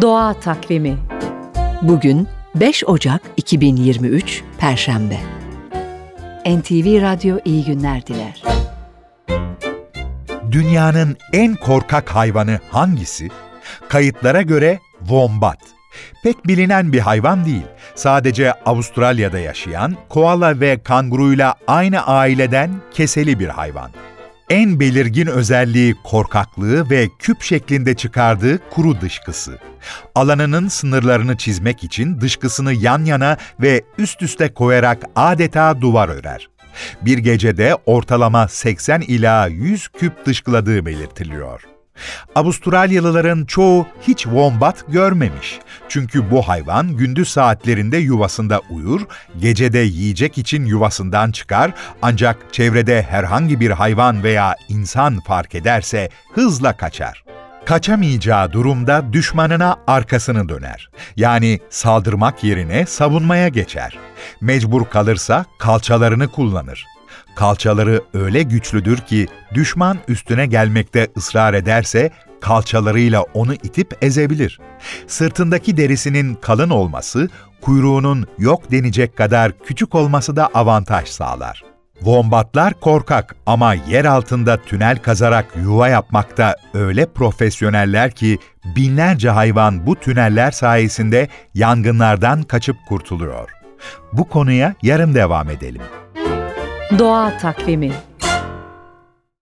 Doğa Takvimi Bugün 5 Ocak 2023 Perşembe NTV Radyo iyi günler diler. Dünyanın en korkak hayvanı hangisi? Kayıtlara göre wombat. Pek bilinen bir hayvan değil. Sadece Avustralya'da yaşayan, koala ve kanguruyla aynı aileden keseli bir hayvan. En belirgin özelliği korkaklığı ve küp şeklinde çıkardığı kuru dışkısı. Alanının sınırlarını çizmek için dışkısını yan yana ve üst üste koyarak adeta duvar örer. Bir gecede ortalama 80 ila 100 küp dışkıladığı belirtiliyor. Avustralyalıların çoğu hiç wombat görmemiş. Çünkü bu hayvan gündüz saatlerinde yuvasında uyur, gecede yiyecek için yuvasından çıkar ancak çevrede herhangi bir hayvan veya insan fark ederse hızla kaçar. Kaçamayacağı durumda düşmanına arkasını döner. Yani saldırmak yerine savunmaya geçer. Mecbur kalırsa kalçalarını kullanır. Kalçaları öyle güçlüdür ki düşman üstüne gelmekte ısrar ederse kalçalarıyla onu itip ezebilir. Sırtındaki derisinin kalın olması, kuyruğunun yok denecek kadar küçük olması da avantaj sağlar. Vombatlar korkak ama yer altında tünel kazarak yuva yapmakta öyle profesyoneller ki binlerce hayvan bu tüneller sayesinde yangınlardan kaçıp kurtuluyor. Bu konuya yarın devam edelim. Doğa Takvimi